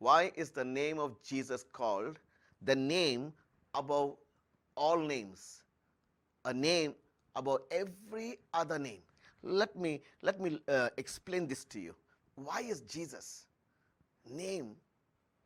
why is the name of Jesus called the name above all names a name above every other name let me let me uh, explain this to you why is Jesus name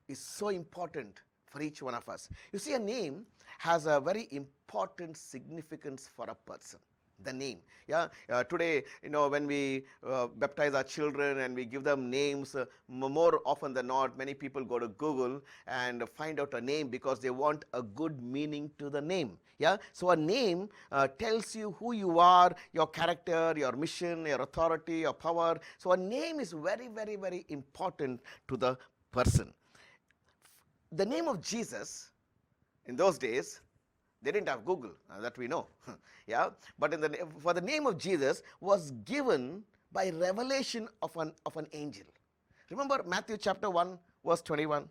is so important for each one of us you see a name has a very important significance for a person the name. Yeah, uh, today, you know, when we uh, baptize our children and we give them names, uh, more often than not, many people go to Google and find out a name because they want a good meaning to the name. Yeah, so a name uh, tells you who you are, your character, your mission, your authority, your power. So a name is very, very, very important to the person. The name of Jesus in those days they didn't have google uh, that we know yeah but in the for the name of jesus was given by revelation of an of an angel remember matthew chapter 1 verse 21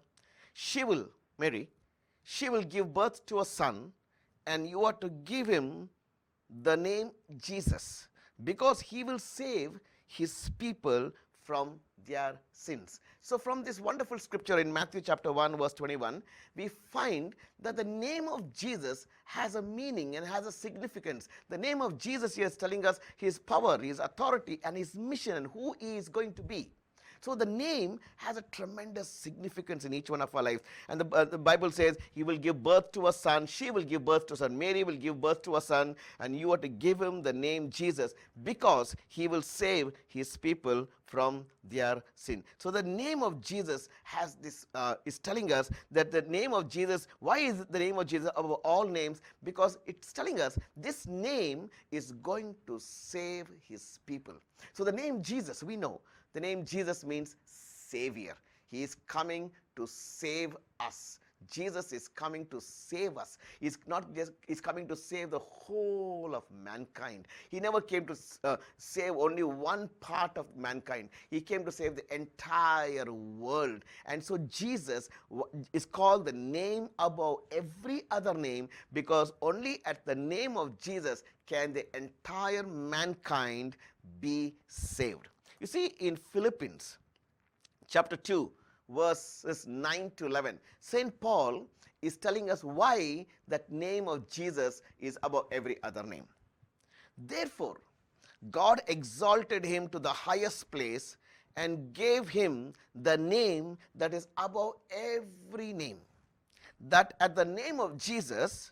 she will mary she will give birth to a son and you are to give him the name jesus because he will save his people from their sins. So, from this wonderful scripture in Matthew chapter 1, verse 21, we find that the name of Jesus has a meaning and has a significance. The name of Jesus here is telling us his power, his authority, and his mission, and who he is going to be. So the name has a tremendous significance in each one of our lives. And the, uh, the Bible says, He will give birth to a son, she will give birth to a son, Mary will give birth to a son, and you are to give him the name Jesus because he will save his people from their sin. So the name of Jesus has this uh, is telling us that the name of Jesus, why is the name of Jesus above all names? Because it's telling us this name is going to save his people. So the name Jesus, we know The name Jesus means Savior. He is coming to save us. Jesus is coming to save us. He's not just, he's coming to save the whole of mankind. He never came to uh, save only one part of mankind. He came to save the entire world. And so Jesus is called the name above every other name, because only at the name of Jesus can the entire mankind be saved. You see, in Philippians chapter 2, verses 9 to 11, St. Paul is telling us why that name of Jesus is above every other name. Therefore, God exalted him to the highest place and gave him the name that is above every name. That at the name of Jesus,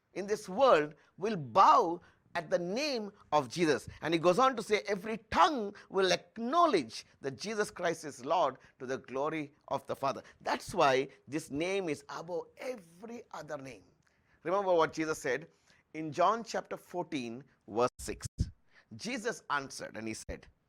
in this world will bow at the name of Jesus. And he goes on to say, every tongue will acknowledge that Jesus Christ is Lord to the glory of the Father. That's why this name is above every other name. Remember what Jesus said in John chapter 14, verse 6. Jesus answered and he said,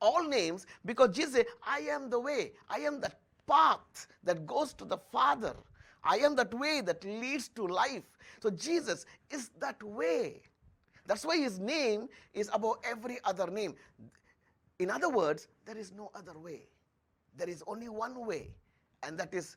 all names because Jesus said, I am the way, I am the path that goes to the Father. I am that way that leads to life. So Jesus is that way. That's why his name is above every other name. In other words, there is no other way. There is only one way. and that is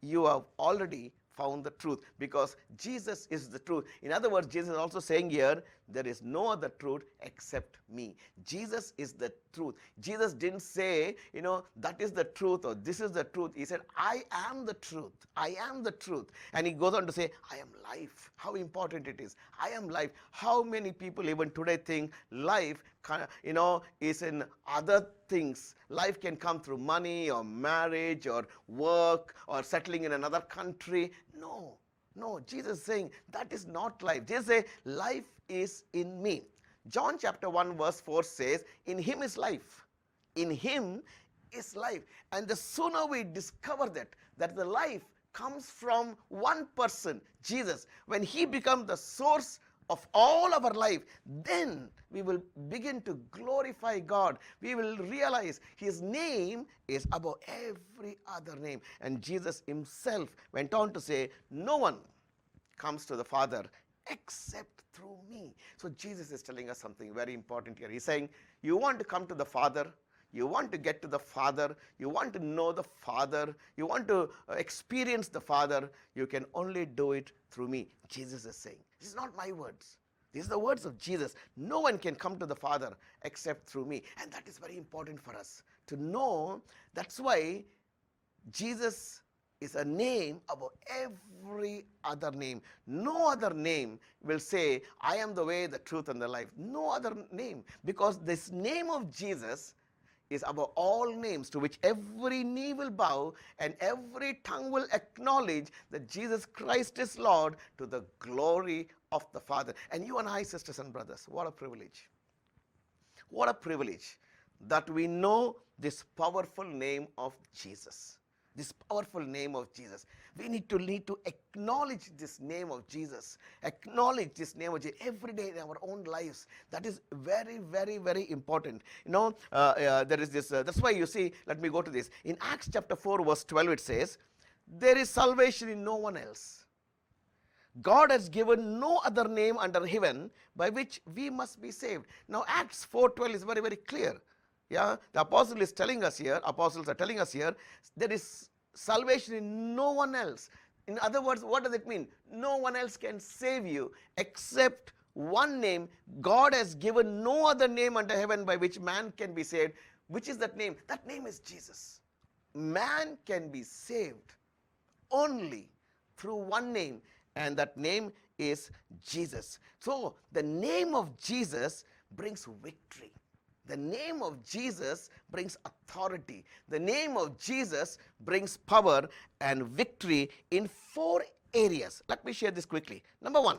you have already found the truth because Jesus is the truth. In other words, Jesus is also saying here, there is no other truth except me. Jesus is the truth. Jesus didn't say, you know, that is the truth or this is the truth. He said, I am the truth. I am the truth. And he goes on to say, I am life. How important it is. I am life. How many people even today think life, you know, is in other things? Life can come through money or marriage or work or settling in another country. No. No, Jesus is saying that is not life. Jesus say life is in me. John chapter one verse four says in him is life in him is life and the soon we discover that that the life comes from one person Jesus when he become the source Of all our life, then we will begin to glorify God. We will realize His name is above every other name. And Jesus Himself went on to say, No one comes to the Father except through me. So Jesus is telling us something very important here. He's saying, You want to come to the Father, you want to get to the Father, you want to know the Father, you want to uh, experience the Father, you can only do it through me. Jesus is saying, This is not my words. These are the words of Jesus. No one can come to the Father except through me. And that is very important for us to know. That's why Jesus is a name above every other name. No other name will say, I am the way, the truth, and the life. No other name, because this name of Jesus is above all names, to which every knee will bow and every tongue will acknowledge that Jesus Christ is Lord, to the glory of the Father. And you and I, sisters and brothers, what a privilege. What a privilege that we know this powerful name of Jesus. this powerful name of Jesus. We need to need to acknowledge this name of Jesus. Acknowledge this name of Jesus every day in our own lives. That is very, very, very important. You know, uh, uh, there is this. Uh, that's why you see. Let me go to this. In Acts chapter four, verse twelve, it says, "There is salvation in no one else. God has given no other name under heaven by which we must be saved." Now, Acts four twelve is very, very clear. yeah the apostle is telling us here apostles are telling us here there is salvation in no one else in other words what does it mean no one else can save you except one name god has given no other name under heaven by which man can be saved which is that name that name is jesus man can be saved only through one name and that name is jesus so the name of jesus brings victory The name of Jesus brings authority. The name of Jesus brings power and victory in 4 areas. Let me share this quickly. Number one,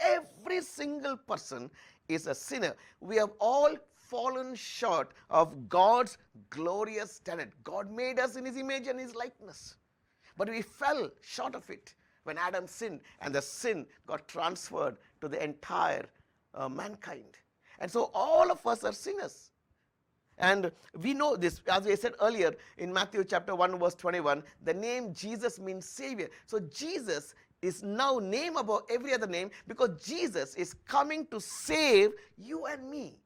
Every single person is a sinner. We have all fallen short of God's glorious standard. God made us in His image and His likeness. But we fell short of it when Adam sinned, and the sin got transferred to the entire uh, mankind. And so all of us are sinners. And we know this, as we said earlier in Matthew chapter 1, verse 21, the name Jesus means Savior. So Jesus is now name above every other name because Jesus is coming to save you and me.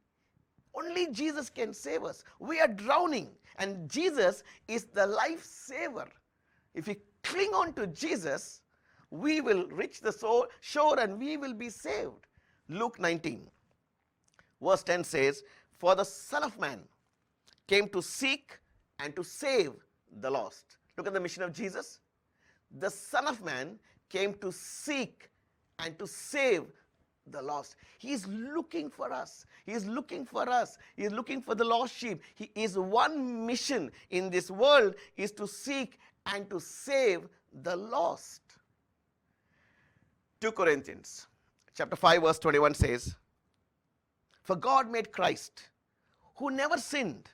Only Jesus can save us. We are drowning, and Jesus is the life saver. If we cling on to Jesus, we will reach the shore and we will be saved. Luke 19, verse 10 says, For the Son of Man, came to seek and to save the lost. Look at the mission of Jesus. The Son of Man came to seek and to save the lost. He is looking for us. He is looking for us. He is looking for the lost sheep. He is one mission in this world is to seek and to save the lost. 2 Corinthians chapter 5 verse 21 says, For God made Christ who never sinned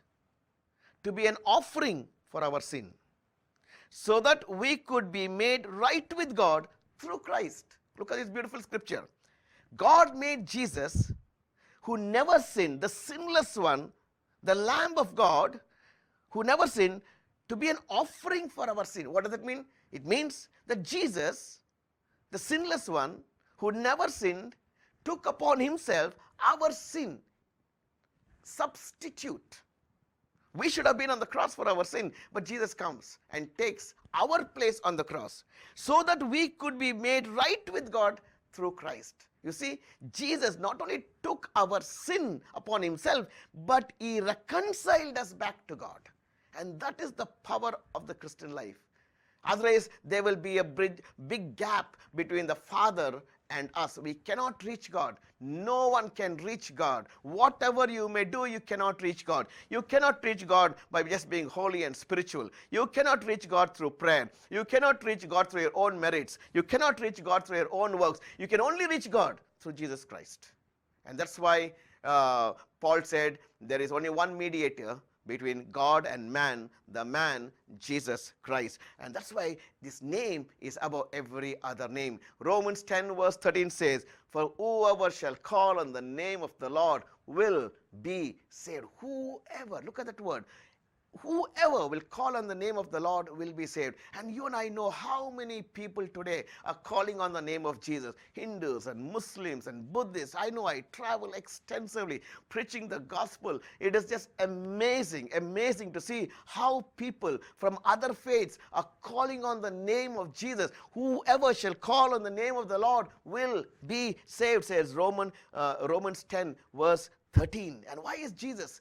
to be an offering for our sin, so that we could be made right with God through Christ. Look at this beautiful scripture. God made Jesus, who never sinned, the sinless one, the Lamb of God, who never sinned, to be an offering for our sin. What does it mean? It means that Jesus, the sinless one, who never sinned, took upon himself our sin. Substitute. We should have been on the cross for our sin, but Jesus comes and takes our place on the cross so that we could be made right with God through Christ. You see, Jesus not only took our sin upon himself, but he reconciled us back to God. And that is the power of the Christian life. Otherwise, there will be a bridge, big gap between the Father and us. We cannot reach God. No one can reach God. Whatever you may do, you cannot reach God. You cannot reach God by just being holy and spiritual. You cannot reach God through prayer. You cannot reach God through your own merits. You cannot reach God through your own works. You can only reach God through Jesus Christ. And that's why uh, Paul said there is only one mediator between God and man, the man Jesus Christ. And that's why this name is above every other name. Romans 10, verse 13 says, For whoever shall call on the name of the Lord will be saved. Whoever, look at that word. whoever will call on the name of the Lord will be saved. And you and I know how many people today are calling on the name of Jesus Hindus and Muslims and Buddhists. I know I travel extensively preaching the gospel. It is just amazing, amazing to see how people from other faiths are calling on the name of Jesus. Whoever shall call on the name of the Lord will be saved, says Roman, uh, Romans 10, verse 13. And why is Jesus?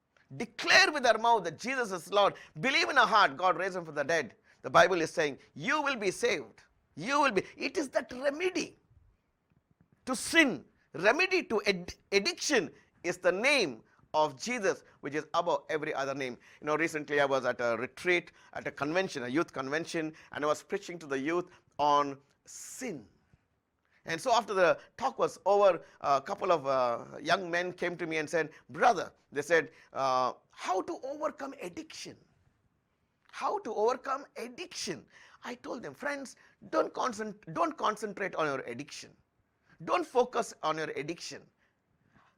declare with our mouth that Jesus is Lord, believe in our heart God raised him from the dead, the bible is saying you will be saved you will be it is that remedy to sin remedy to ad- addiction is the name of jesus which is above every other name you know recently i was at a retreat at a convention a youth convention and i was preaching to the youth on sin and so after the talk was over a couple of uh, young men came to me and said brother they said uh, how to overcome addiction how to overcome addiction. I told them, friends, don't concentrate on your addiction. Don't focus on your addiction.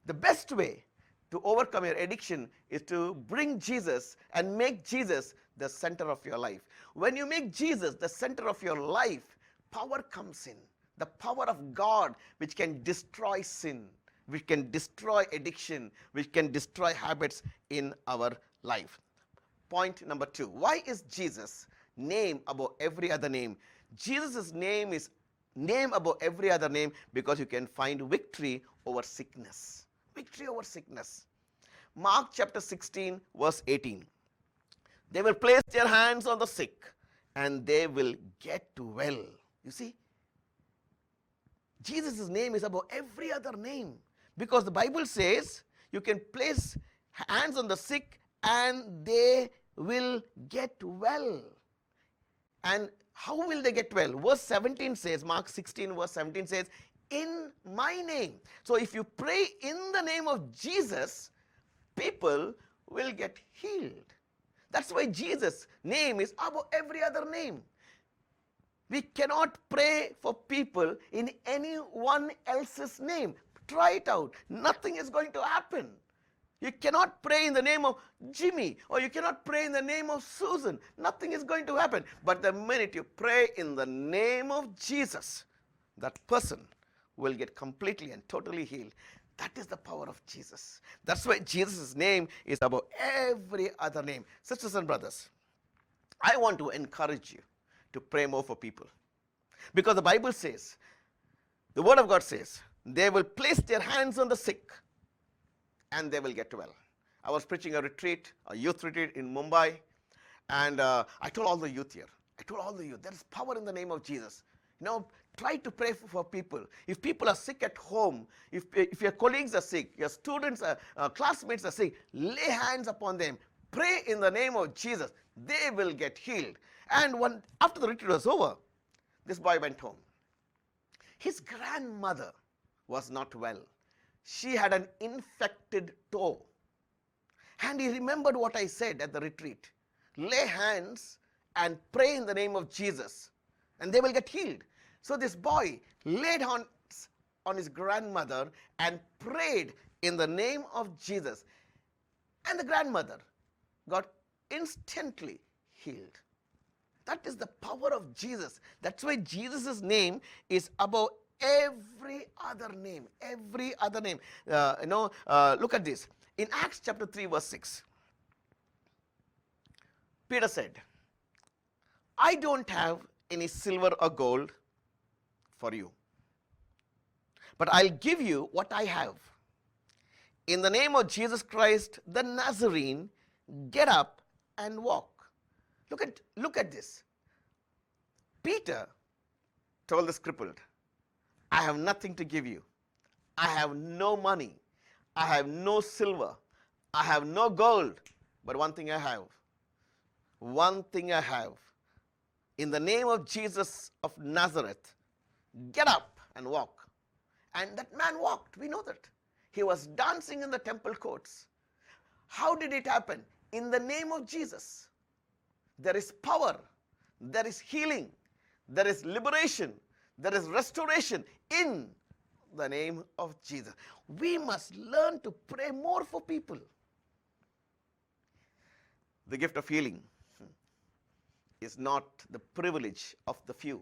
The best way to overcome your addiction is to bring Jesus and make Jesus the center of your life. When you make Jesus the center of your life, power comes in. The power of God which can destroy sin, which can destroy addiction, which can destroy habits in our life. point number two why is jesus name above every other name jesus' name is name above every other name because you can find victory over sickness victory over sickness mark chapter 16 verse 18 they will place their hands on the sick and they will get well you see jesus' name is above every other name because the bible says you can place hands on the sick and they will get well. And how will they get well? Verse 17 says, Mark 16, verse 17 says, in my name. So if you pray in the name of Jesus, people will get healed. That's why Jesus' name is above every other name. We cannot pray for people in anyone else's name. Try it out. Nothing is going to happen. You cannot pray in the name of Jimmy or you cannot pray in the name of Susan. Nothing is going to happen. But the minute you pray in the name of Jesus, that person will get completely and totally healed. That is the power of Jesus. That's why Jesus' name is above every other name. Sisters and brothers, I want to encourage you to pray more for people. Because the Bible says, the Word of God says, they will place their hands on the sick and they will get well. I was preaching a retreat, a youth retreat in Mumbai, and uh, I told all the youth here, I told all the youth, there is power in the name of Jesus. You know, try to pray for, for people. If people are sick at home, if, if your colleagues are sick, your students, are, uh, classmates are sick, lay hands upon them. Pray in the name of Jesus. They will get healed. And when, after the retreat was over, this boy went home. His grandmother was not well. she had an infected toe. And he remembered what I said at the retreat lay hands and pray in the name of Jesus, and they will get healed. So this boy laid hands on his grandmother and prayed in the name of Jesus. And the grandmother got instantly healed. That is the power of Jesus. That's why Jesus' name is above every other name every other name uh, you know uh, look at this in acts chapter 3 verse 6 peter said i don't have any silver or gold for you but i'll give you what i have in the name of jesus christ the nazarene get up and walk look at look at this peter told the crippled I have nothing to give you. I have no money. I have no silver. I have no gold. But one thing I have. One thing I have. In the name of Jesus of Nazareth, get up and walk. And that man walked. We know that. He was dancing in the temple courts. How did it happen? In the name of Jesus. There is power. There is healing. There is liberation. There is restoration in the name of Jesus. We must learn to pray more for people. The gift of healing is not the privilege of the few.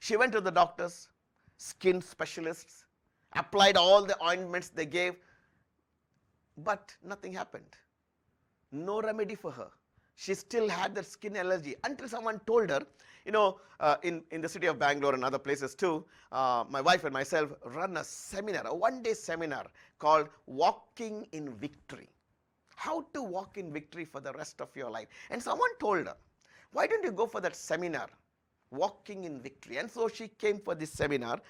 She went to the doctors, skin specialists, applied all the ointments they gave, but nothing happened. No remedy for her. She still had that skin allergy until someone told her, you know, uh, in, in the city of Bangalore and other places too, uh, my wife and myself run a seminar, a one day seminar called Walking in Victory. how to walk in victory for the rest of your life. And someone told her, why don't you go for that seminar, walking in victory? And so she came for this seminar,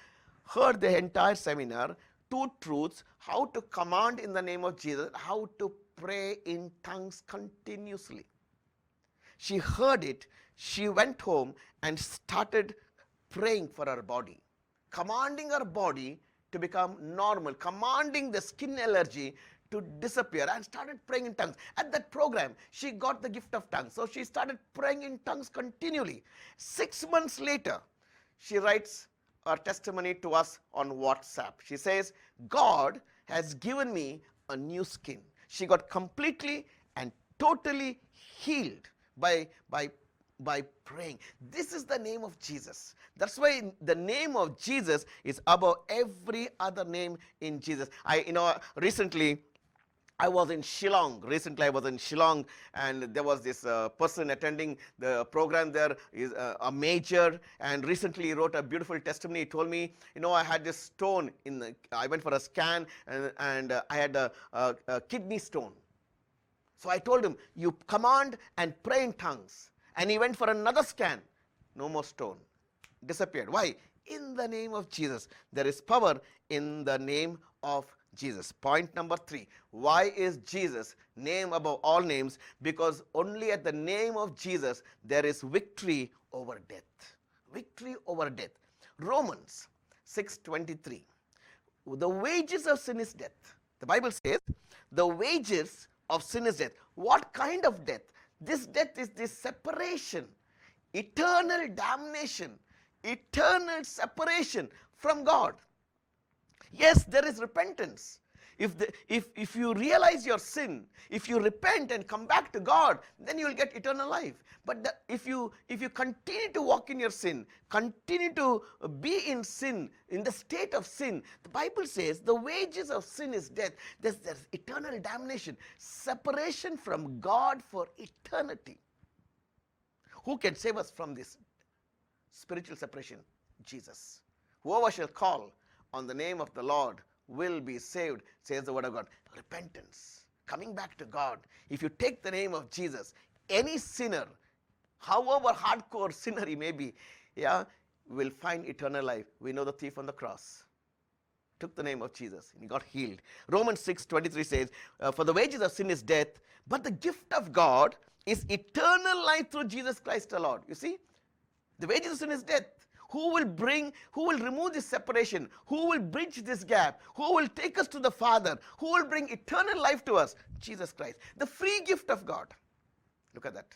heard the entire seminar, two truths, how to command in the name of Jesus, how to pray in tongues continuously. She heard it, she went home and started praying for her body, commanding her body to become normal, commanding the skin allergy to disappear and started praying in tongues. At that program, she got the gift of tongues. So she started praying in tongues continually. Six months later, she writes her testimony to us on WhatsApp. She says, God has given me a new skin. She got completely and totally healed by, by, by praying. This is the name of Jesus. That's why the name of Jesus is above every other name in Jesus. I, you know, recently I was in Shillong, recently I was in Shillong and there was this uh, person attending the program there, is uh, a major and recently he wrote a beautiful testimony, he told me, you know, I had this stone, in the, I went for a scan and, and uh, I had a, a, a kidney stone. So I told him, you command and pray in tongues and he went for another scan, no more stone, disappeared. Why? In the name of Jesus, there is power in the name of Jesus. Jesus. Point number three why is Jesus name above all names? Because only at the name of Jesus there is victory over death. Victory over death. Romans 6:23. The wages of sin is death. The Bible says, the wages of sin is death. What kind of death? This death is this separation, eternal damnation, eternal separation from God. yes there is repentance if the, if if you realize your sin if you repent and come back to god then you will get eternal life but the, if you if you continue to walk in your sin continue to be in sin in the state of sin the bible says the wages of sin is death there's, there's eternal damnation separation from god for eternity who can save us from this spiritual separation jesus whoever shall call on the name of the Lord will be saved, says the word of God. Repentance, coming back to God. If you take the name of Jesus, any sinner, however hardcore sinner he may be, will find eternal life. We know the thief on the cross took the name of Jesus and he got healed. Romans 6:23 says, uh, for the wages of sin is death, but the gift of God is eternal life through Jesus Christ our Lord. You see, the wages of sin is death, who will bring who will remove this separation who will bridge this gap who will take us to the father who will bring eternal life to us jesus christ the free gift of god look at that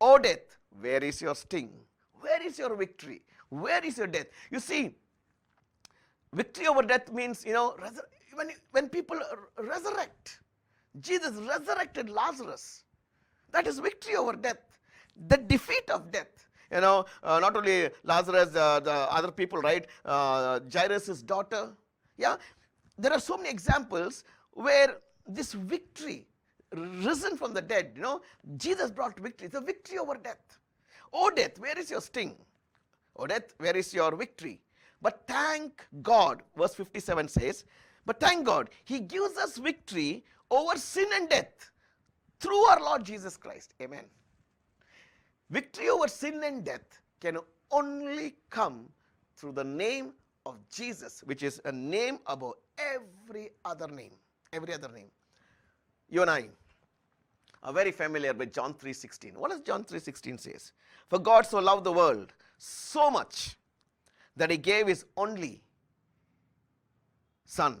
O death, where is your sting? Where is your victory? Where is your death? You see, victory over death means, you know, resur- when, you, when people r- resurrect, Jesus resurrected Lazarus. That is victory over death, the defeat of death. You know, uh, not only Lazarus, uh, the other people, right? Uh, Jairus' daughter, yeah there are so many examples where this victory risen from the dead you know jesus brought victory the victory over death oh death where is your sting oh death where is your victory but thank god verse 57 says but thank god he gives us victory over sin and death through our lord jesus christ amen victory over sin and death can only come through the name of Jesus, which is a name above every other name, You and I are very familiar with John 3:16. What does John 3:16 says? For God so loved the world so much that he gave his only Son,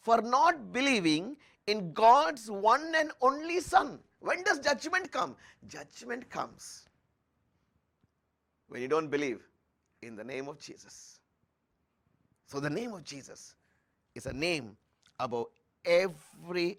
for not believing in God's one and only Son. When does judgment come? Judgment comes when you don't believe in the name of Jesus. So, the name of Jesus is a name above every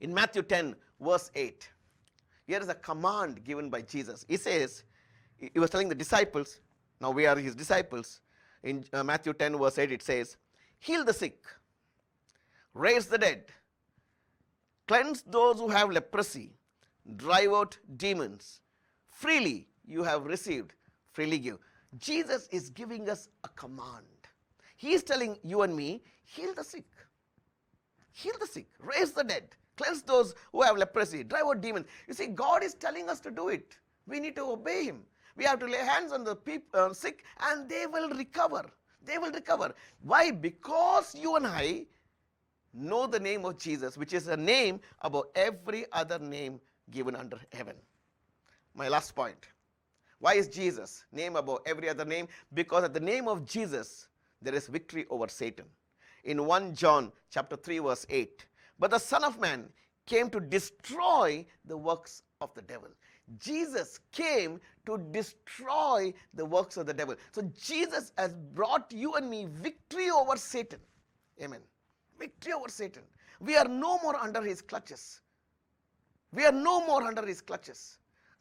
In Matthew 10, verse 8. here is a command given by jesus he says he was telling the disciples now we are his disciples in uh, matthew 10 verse 8 it says heal the sick raise the dead cleanse those who have leprosy drive out demons freely you have received freely give jesus is giving us a command he is telling you and me heal the sick heal the sick raise the dead cleanse those who have leprosy, drive out demons. You see, God is telling us to do it. We need to obey Him. We have to lay hands on the people, uh, sick and they will recover. They will recover. Why? Because you and I know the name of Jesus, which is a name above every other name given under heaven. My last point. Why is Jesus name above every other name? Because at the name of Jesus, there is victory over Satan. In 1 John chapter 3, verse 8. but the Son of Man came to destroy the works of the devil. Jesus came to destroy the works of the devil. So Jesus has brought you and me victory over Satan. Amen. Victory over Satan. We are no more under his clutches. We are no more under his clutches.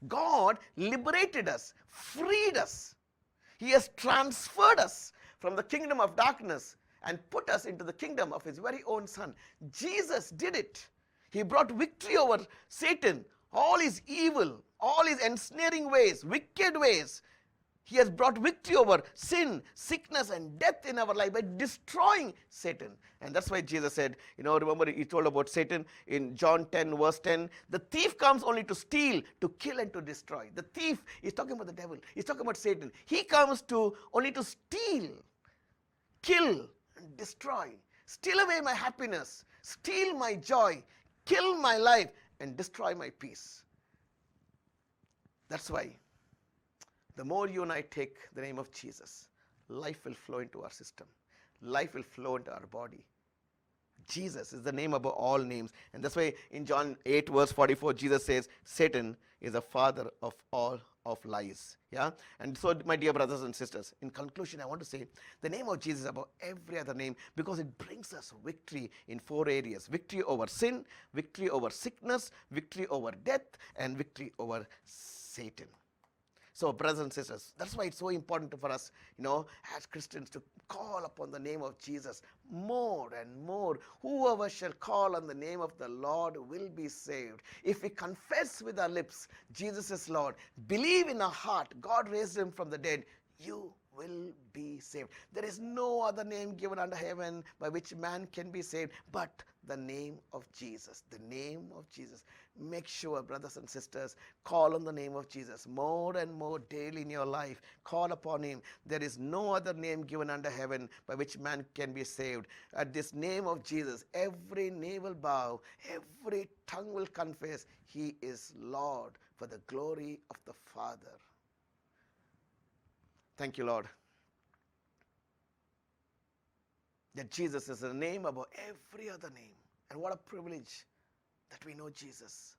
God liberated us, freed us. He has transferred us from the kingdom of darkness and put us into the kingdom of his very own son jesus did it he brought victory over satan all his evil all his ensnaring ways wicked ways he has brought victory over sin sickness and death in our life by destroying satan and that's why jesus said you know remember he told about satan in john 10 verse 10 the thief comes only to steal to kill and to destroy the thief is talking about the devil he's talking about satan he comes to only to steal kill destroy, steal away my happiness, steal my joy, kill my life, and destroy my peace. That's why the more you and I take the name of Jesus, life will flow into our system, life will flow into our body. Jesus is the name above all names. And that's why in John 8, verse 44, Jesus says, Satan is the father of all of lies. Yeah? And so, my dear brothers and sisters, in conclusion, I want to say the name of Jesus is above every other name because it brings us victory in four areas victory over sin, victory over sickness, victory over death, and victory over Satan. so brothers and sisters that's why it's so important for us you know as christians to call upon the name of jesus more and more whoever shall call on the name of the lord will be saved if we confess with our lips jesus is lord believe in our heart god raised him from the dead you Will be saved. There is no other name given under heaven by which man can be saved but the name of Jesus, the name of Jesus. Make sure, brothers and sisters, call on the name of Jesus more and more daily in your life. Call upon him. There is no other name given under heaven by which man can be saved. At this name of Jesus, every knee will bow, every tongue will confess he is Lord, for the glory of the Father. Thank you, Lord. that Jesus is a name above every other name. And what a privilege that we know Jesus.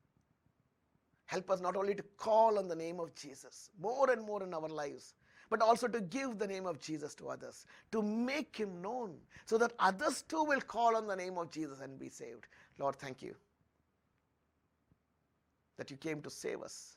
Help us not only to call on the name of Jesus more and more in our lives, but also to give the name of Jesus to others, to make him known, so that others too will call on the name of Jesus and be saved. Lord, thank you that you came to save us.